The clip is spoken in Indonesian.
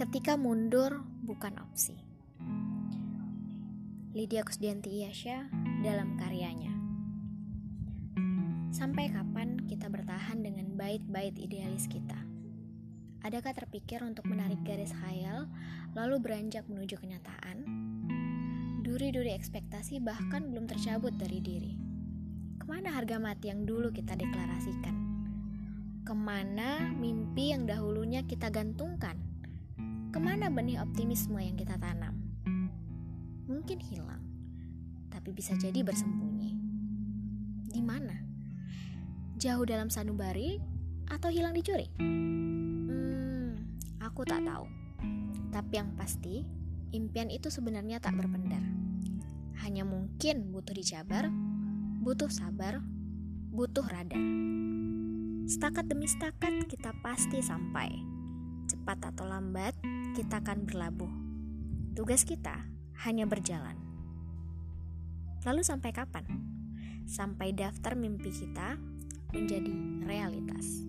ketika mundur bukan opsi. Lydia Kusdianti Iyasya dalam karyanya. Sampai kapan kita bertahan dengan bait-bait idealis kita? Adakah terpikir untuk menarik garis khayal lalu beranjak menuju kenyataan? Duri-duri ekspektasi bahkan belum tercabut dari diri. Ke mana harga mati yang dulu kita deklarasikan? Ke mana mimpi yang dahulunya kita gantungkan? Ke mana benih optimisme yang kita tanam? Mungkin hilang, tapi bisa jadi bersembunyi. Di mana? Jauh dalam sanubari atau hilang dicuri? Hmm, aku tak tahu. Tapi yang pasti, impian itu sebenarnya tak berpendar. Hanya mungkin butuh dijabar, butuh sabar, butuh radar. Setakat demi setakat kita pasti sampai. Cepat atau lambat, kita akan berlabuh. Tugas kita hanya berjalan. Lalu sampai kapan? Sampai daftar mimpi kita menjadi realitas.